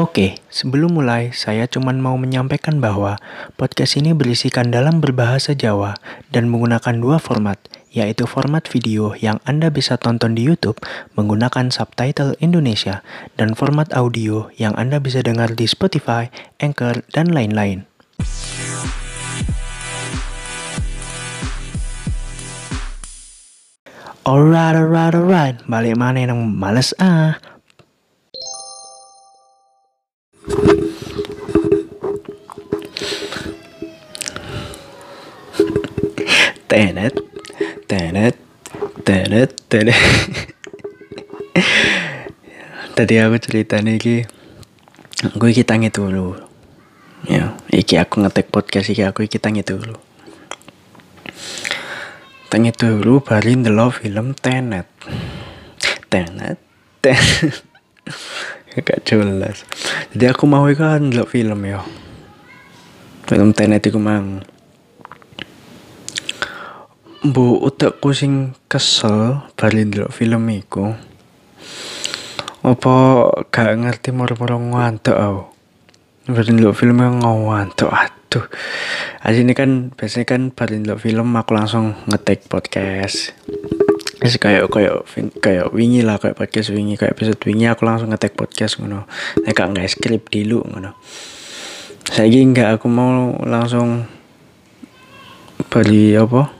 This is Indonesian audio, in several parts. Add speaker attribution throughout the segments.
Speaker 1: Oke, sebelum mulai, saya cuma mau menyampaikan bahwa podcast ini berisikan dalam berbahasa Jawa dan menggunakan dua format, yaitu format video yang Anda bisa tonton di YouTube menggunakan subtitle Indonesia dan format audio yang Anda bisa dengar di Spotify, Anchor, dan lain-lain. Alright, alright, alright. Balik mana yang males ah. Tenet, tenet, tenet, tenet. Tadi aku cerita nih ki, gue kita ngitu dulu. Ya, iki aku ngetek podcast iki aku iki ngitu dulu. Tangi dulu bari ndelok film Tenet. Tenet, Tenet. Gak jelas. Jadi aku mau kan ndelok film ya. Film Tenet iku mang. Bu utekku sing kesel bari ndelok film iku. Apa gak ngerti moro-moro ngantuk aku. Bari ndelok film ngantuk. Aduh. Ini kan biasanya kan bari ndelok film aku langsung ngetek podcast. Wis kayak kayak kayak wingi lah kayak podcast wingi kayak episode wingi aku langsung ngetek podcast ngono. Nek gak nggak skrip dulu ngono. Saiki enggak aku mau langsung beli apa?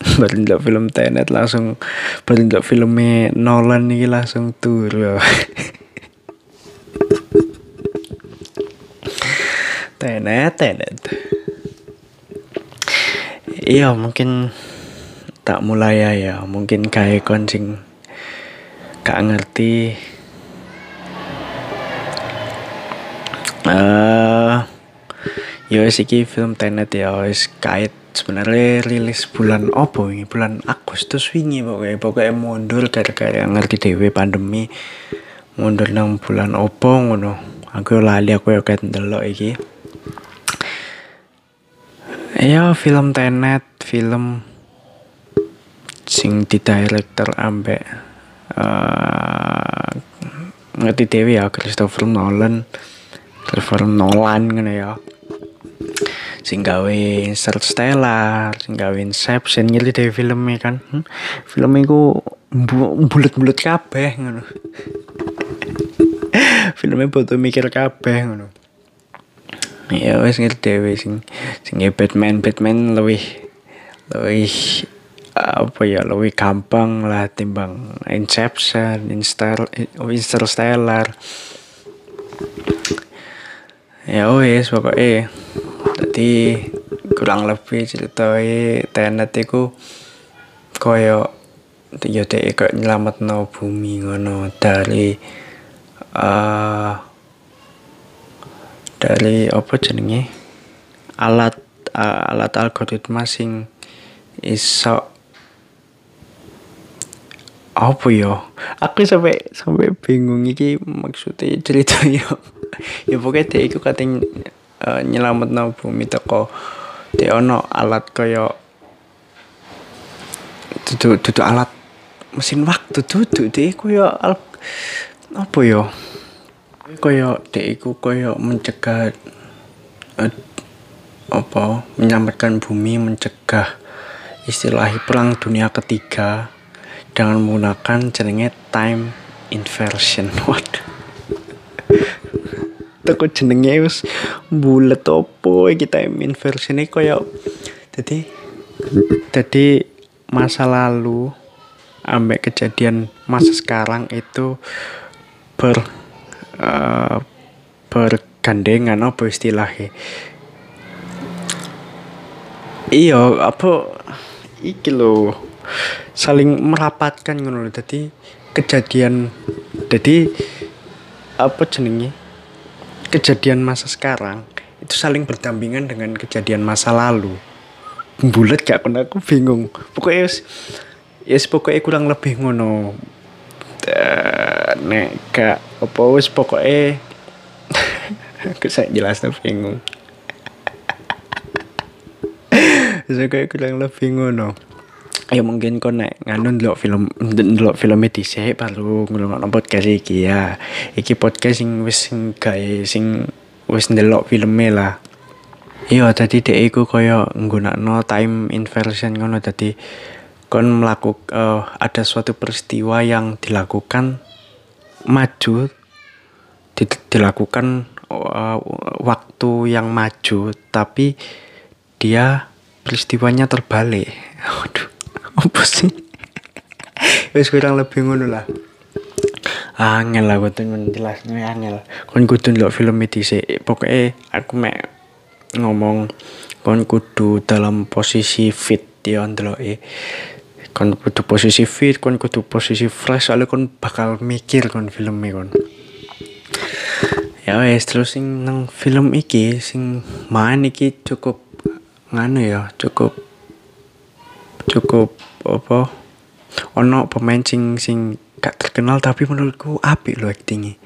Speaker 1: beli ndelok film Tenet langsung beli ndelok filmnya Nolan nih langsung turu. tenet, tenet. Iya mungkin tak mulai ya, ya. mungkin kayak koncing gak ngerti uh, ya iki film Tenet ya wis kait. Sebenarnya rilis bulan opo ini? Bulan Agustus wingi pokoknya pokoknya mundur gara-gara ngerti dewe pandemi. Mundur nang bulan opo ngono? Aku lali aku ya kayak ndelok iki. Ya film Tenet film sing di director ambek uh, ngerti dewe ya Christopher Nolan. Christopher Nolan ngono ya sing gawe Interstellar, sing gawe Inception ngerti deh filmnya kan. Hmm? Film iku bulet-bulet kabeh ngono. filmnya butuh mikir kabeh ngono. Ya wis ngerti dhewe sing sing Batman Batman lebih lebih apa ya lebih gampang lah timbang Inception, Interstellar. Ya wis pokoknya jadi kurang lebih ceritanya Tenet iku koyo ya dek kayak nyelamat no bumi ngono dari uh, dari apa jenenge? Alat uh, alat algoritma sing iso apa yo? Aku sampai sampai bingung iki maksudnya cerita yo. Ya pokoknya dia itu katanya uh, nyelametno bumi teko di ono alat kaya dudu dudu alat mesin waktu dudu deh kaya al apa yo kaya dek iku kaya mencegah uh, apa menyelamatkan bumi mencegah istilah perang dunia ketiga dengan menggunakan jenenge time inversion. Waduh teko jenenge wis bulet opo? Kita time inversion ini kaya jadi jadi masa lalu ambek kejadian masa sekarang itu ber uh, bergandengan apa istilahnya iya apa iki lo saling merapatkan ngono jadi kejadian jadi apa jenenge kejadian masa sekarang itu saling berdampingan dengan kejadian masa lalu. Bulat gak pernah aku bingung. Pokoknya yes, yes pokoknya kurang lebih ngono. Uh, nek gak apa wis pokoknya aku saya jelas bingung. Kayak kurang lebih ngono ya mungkin kon nek nganu ndelok film ndelok film dhisik baru ngrungokno podcast iki ya. Iki podcast sing wis sing gawe sing wis ndelok filme lah. Iya, tadi dek iku kaya nggunakno time inversion ngono tadi kon melakukan uh, ada suatu peristiwa yang dilakukan maju di, dilakukan uh, waktu yang maju tapi dia peristiwanya terbalik. Apa sih? Wis kurang lebih ngono lah. Angel lah kudu menjelasnya angel. Kon kudu ndelok film iki sih pokoknya aku mek ngomong kon kudu dalam posisi fit ya ndelok e kon kudu posisi fit kon kudu posisi fresh soalnya kon bakal mikir kon film kon. Ya wes terus sing nang film iki sing main iki cukup nganu ya cukup cukup apa ono pemain sing sing gak terkenal tapi menurutku apik lo aktingnya.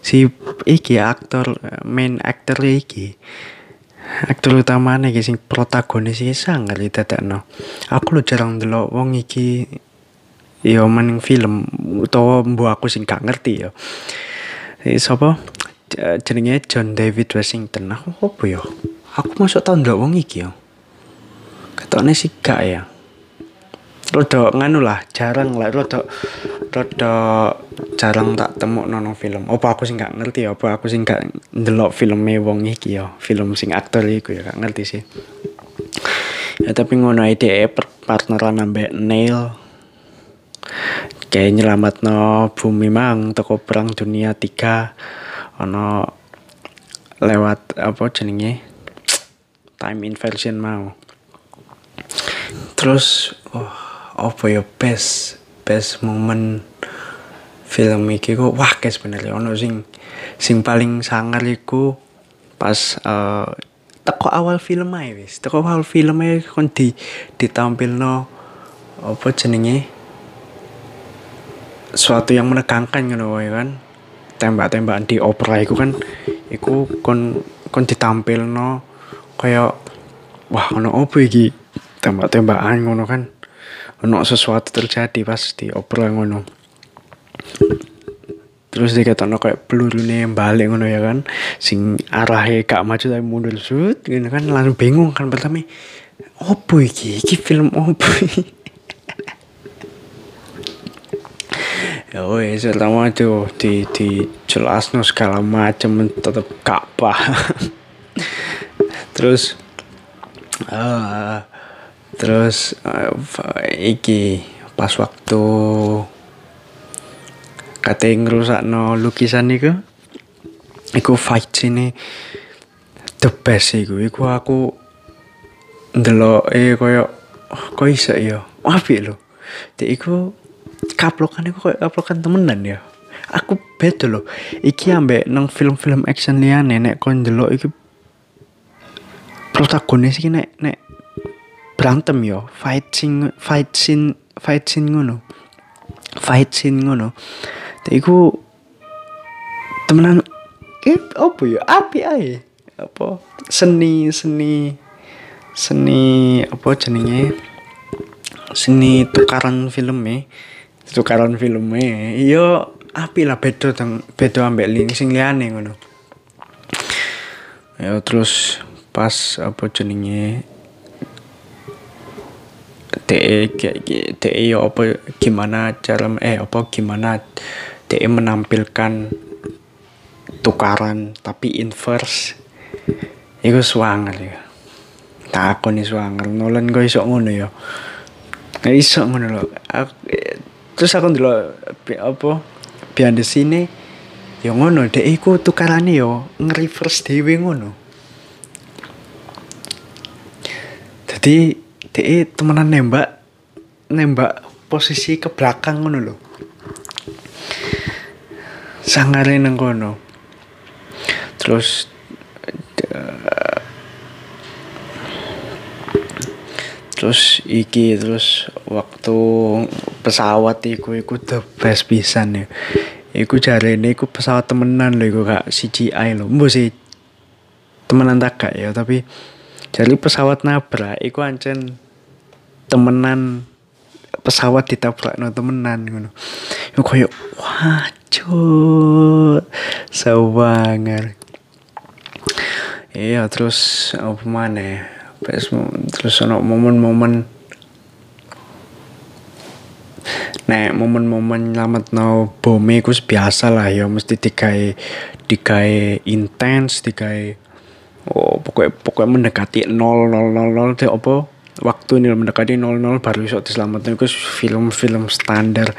Speaker 1: Si iki aktor main aktor iki. Aktor utama nih sing protagonis iki sangat no aku lo jarang dulu wong iki yo maning film utawa mbu aku sing gak ngerti yo sapa? Jenenge John David Washington. Aku apa yo aku masuk tahun dulu wong iki yo ketokne sih gak ya rodo nganu lah jarang lah rodo rodo jarang tak temu nono film. Apa aku sih nggak ngerti apa aku sih nggak ndelok film wong iki ya film sing aktor iku ya gak ngerti sih. Ya tapi ngono ide partneran ambek Neil. Kayak nyelamat no bumi mang toko perang dunia tiga. Ono lewat apa jenenge? Time inversion mau. Terus oh apa ya best best moment film iki kok wah guys sebenarnya. Ono sing sing paling sangar iku pas uh, teko awal film ae wis. Teko awal film ae kon di ditampilno apa jenenge? Suatu yang menegangkan ngono wae kan. Tembak-tembakan di opera iku kan iku kon kon ditampilno kayak wah ono opo iki? Tembak-tembakan ngono kan ono sesuatu terjadi pas di obrolan ngono. Terus dia kata kayak peluru nih balik ngono ya kan. Sing arahnya gak maju tapi mundur. Sud gitu kan langsung bingung kan pertama. Opo iki? Iki film opo ya wes pertama tuh di di jelas no segala macam tetap gak paham. Terus uh, terus uh, iki pas waktu kate no lukisan iku iku fight sini the best iku. Iku aku ndelok eh koyo oh, kok iso ya? Apik lho. Dek iku kaplokan iku koyo kaplokan temenan ya. Aku beda loh iki ambek nang film-film action liane nek kon ndelok iki protagonis iki nek nek berantem yo fight scene fight scene fight scene ngono. Fight scene ngono. Iku temenan eh apa ya api ae. Apa? Seni seni seni apa jenenge? Seni tukaran filmnya tukaran filmnya yo api lah beda teng beda ambek lini sing liane ngono. Ya terus pas apa jenenge DE DE ya apa gimana cara eh apa gimana DE menampilkan tukaran tapi inverse. Itu swanger ya. Tak aku nih swanger Nolan gue iso ngono ya? Nggak iso ngono loh aku, terus aku dulu apa behind the scene ya ngono. Dek iku tukarane yo nge-reverse dhewe ngono. Jadi DE temenan nembak nembak posisi ke belakang ngono lho. Sangare nang kono. Terus uh, terus iki terus waktu pesawat iku iku the best pisan ya. Iku jarene iku pesawat temenan lho iku kak CGI lho. Mbok sih temenan tak gak ya tapi jadi pesawat nabrak iku ancen temenan pesawat ditabrakno temenan ngono. Yo koyo wah cuk. Iya terus apa mana terus ono momen-momen nek momen-momen nyelametno bome iku biasa lah ya mesti digawe digawe intens digawe oh pokoknya pokoknya mendekati 0000 teh apa? Waktu ini mendekati 00 baru iso diselamatkan itu film-film standar.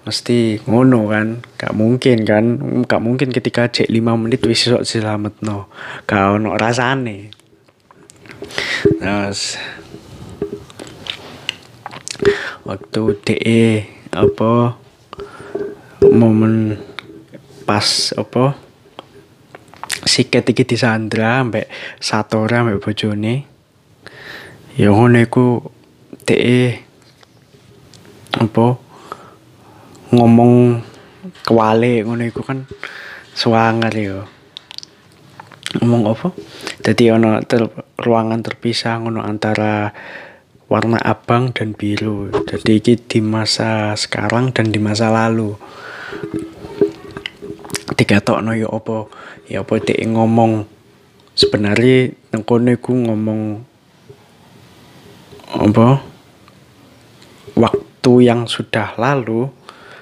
Speaker 1: Mesti ngono kan? Gak mungkin kan? Gak mungkin ketika cek 5 menit wis iso diselamatno gak ono rasane. Terus waktu DE apa? Momen pas apa siket iki disandra ambek Satora ambek bojone ya ngono iku DE apa ngomong kewale ngono iku kan suangar ya ngomong apa jadi ono ter, ruangan terpisah ngono antara warna abang dan biru. Jadi ini di masa sekarang dan di masa lalu. Dikatokno ya apa? Ya apa dia ngomong sebenarnya nengkono iku ngomong apa? Waktu yang sudah lalu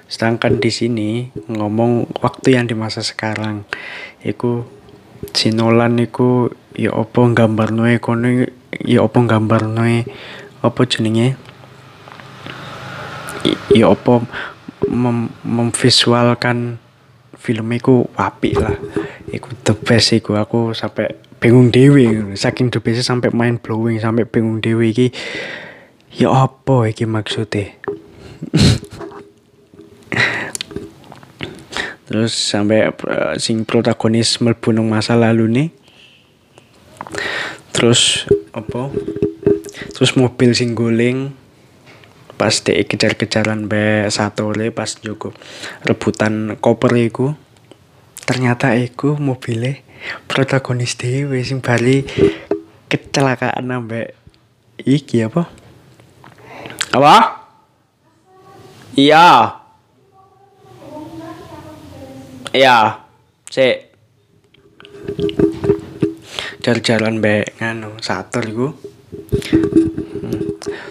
Speaker 1: sedangkan di sini ngomong waktu yang di masa sekarang iku sinolan iku ya apa gambarno kono ya apa gambarno apa jenenge ya apa mem memvisualkan film iku wapi lah. Iku the best iku. Aku sampai bingung dewi saking the best sampai main blowing sampai bingung dewi iki. Ya apa iki maksudnya? Terus sampai uh, sing protagonis mlebu masa lalu nih terus apa? Terus mobil sing guling pas dek kejar-kejaran be le pas juga rebutan koper iku ternyata iku mobilnya protagonis dewe sing bali kecelakaan ambek iki apa? Apa? Iya. Iya cek jalan-jalan be nganu sator iku.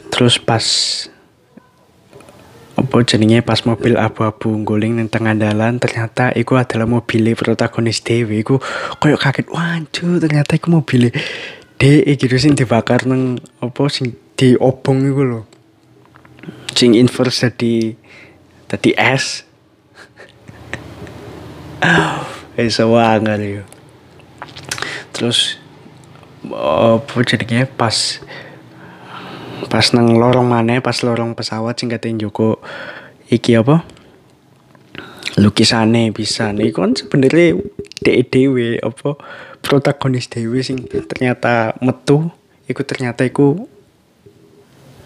Speaker 1: Terus pas apa jenenge pas mobil abu-abu guling ning tengah dalan ternyata iku adalah mobil protagonis dewi. Iku koyo kaget waduh ternyata iku mobil de gitu sing dibakar neng apa sing diobong iku lho. Sing inverse tadi tadi es eh sewangan yo. Terus apa jadinya pas pas nang lorong mana pas lorong pesawat sing katain Joko iki apa? Lukisane bisa. Nih kan sebenarnya dewe apa protagonis dewe sing ternyata metu iku ternyata iku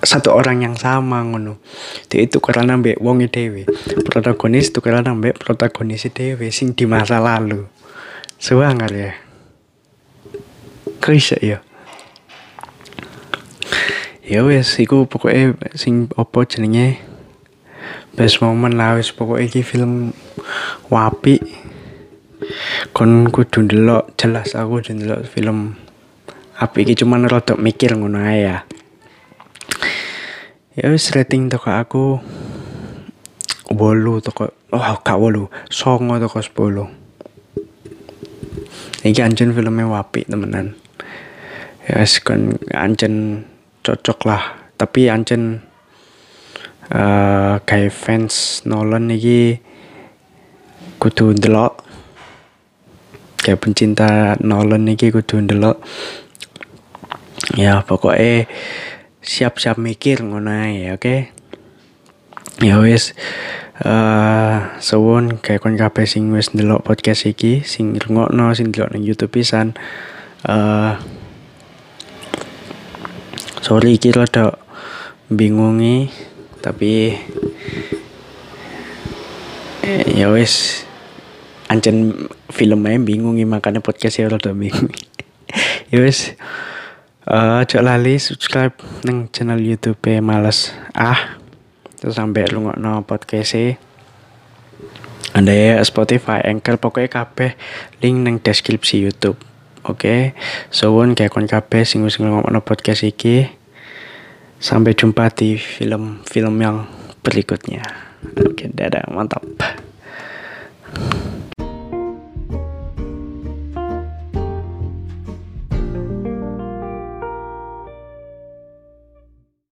Speaker 1: satu orang yang sama ngono. Dia itu karena mbak wongi dewe protagonis itu karena mbak protagonis dewe sing di masa lalu. Suangar ya. Kris ya ya wes iku pokoknya sing opo jenenge? Best moment lah wes pokoknya iki film wapi. Kon kudu ndelok jelas aku kudu ndelok film api iki cuman rada mikir ngono ae ya. Ya wes rating toko aku bolu toko oh gak bolu songo toko sepuluh. Iki anjen filmnya wapi temenan. Ya wes kon anjen cocok lah tapi ancen uh, kayak fans Nolan iki kudu ndelok. Kayak pencinta Nolan iki kudu ndelok. Ya pokoknya siap-siap mikir ngono ya oke? Okay? ya wis uh, kayak kon kabeh sing wis ndelok podcast iki sing rungokno sing ndelok nang YouTube pisan uh, sorry iki rada bingungi tapi eh, ya wis ancen filmnya bingungi makanya podcast ya rada bingung ya wis uh, lali subscribe nang channel YouTube males ah terus sampai lu no podcast e. anda ya Spotify Anchor pokoknya kabeh link neng deskripsi YouTube oke okay? suwun kayak kon kabeh sing wis ngomongno podcast iki sampai jumpa di film-film yang berikutnya. Oke dadah mantap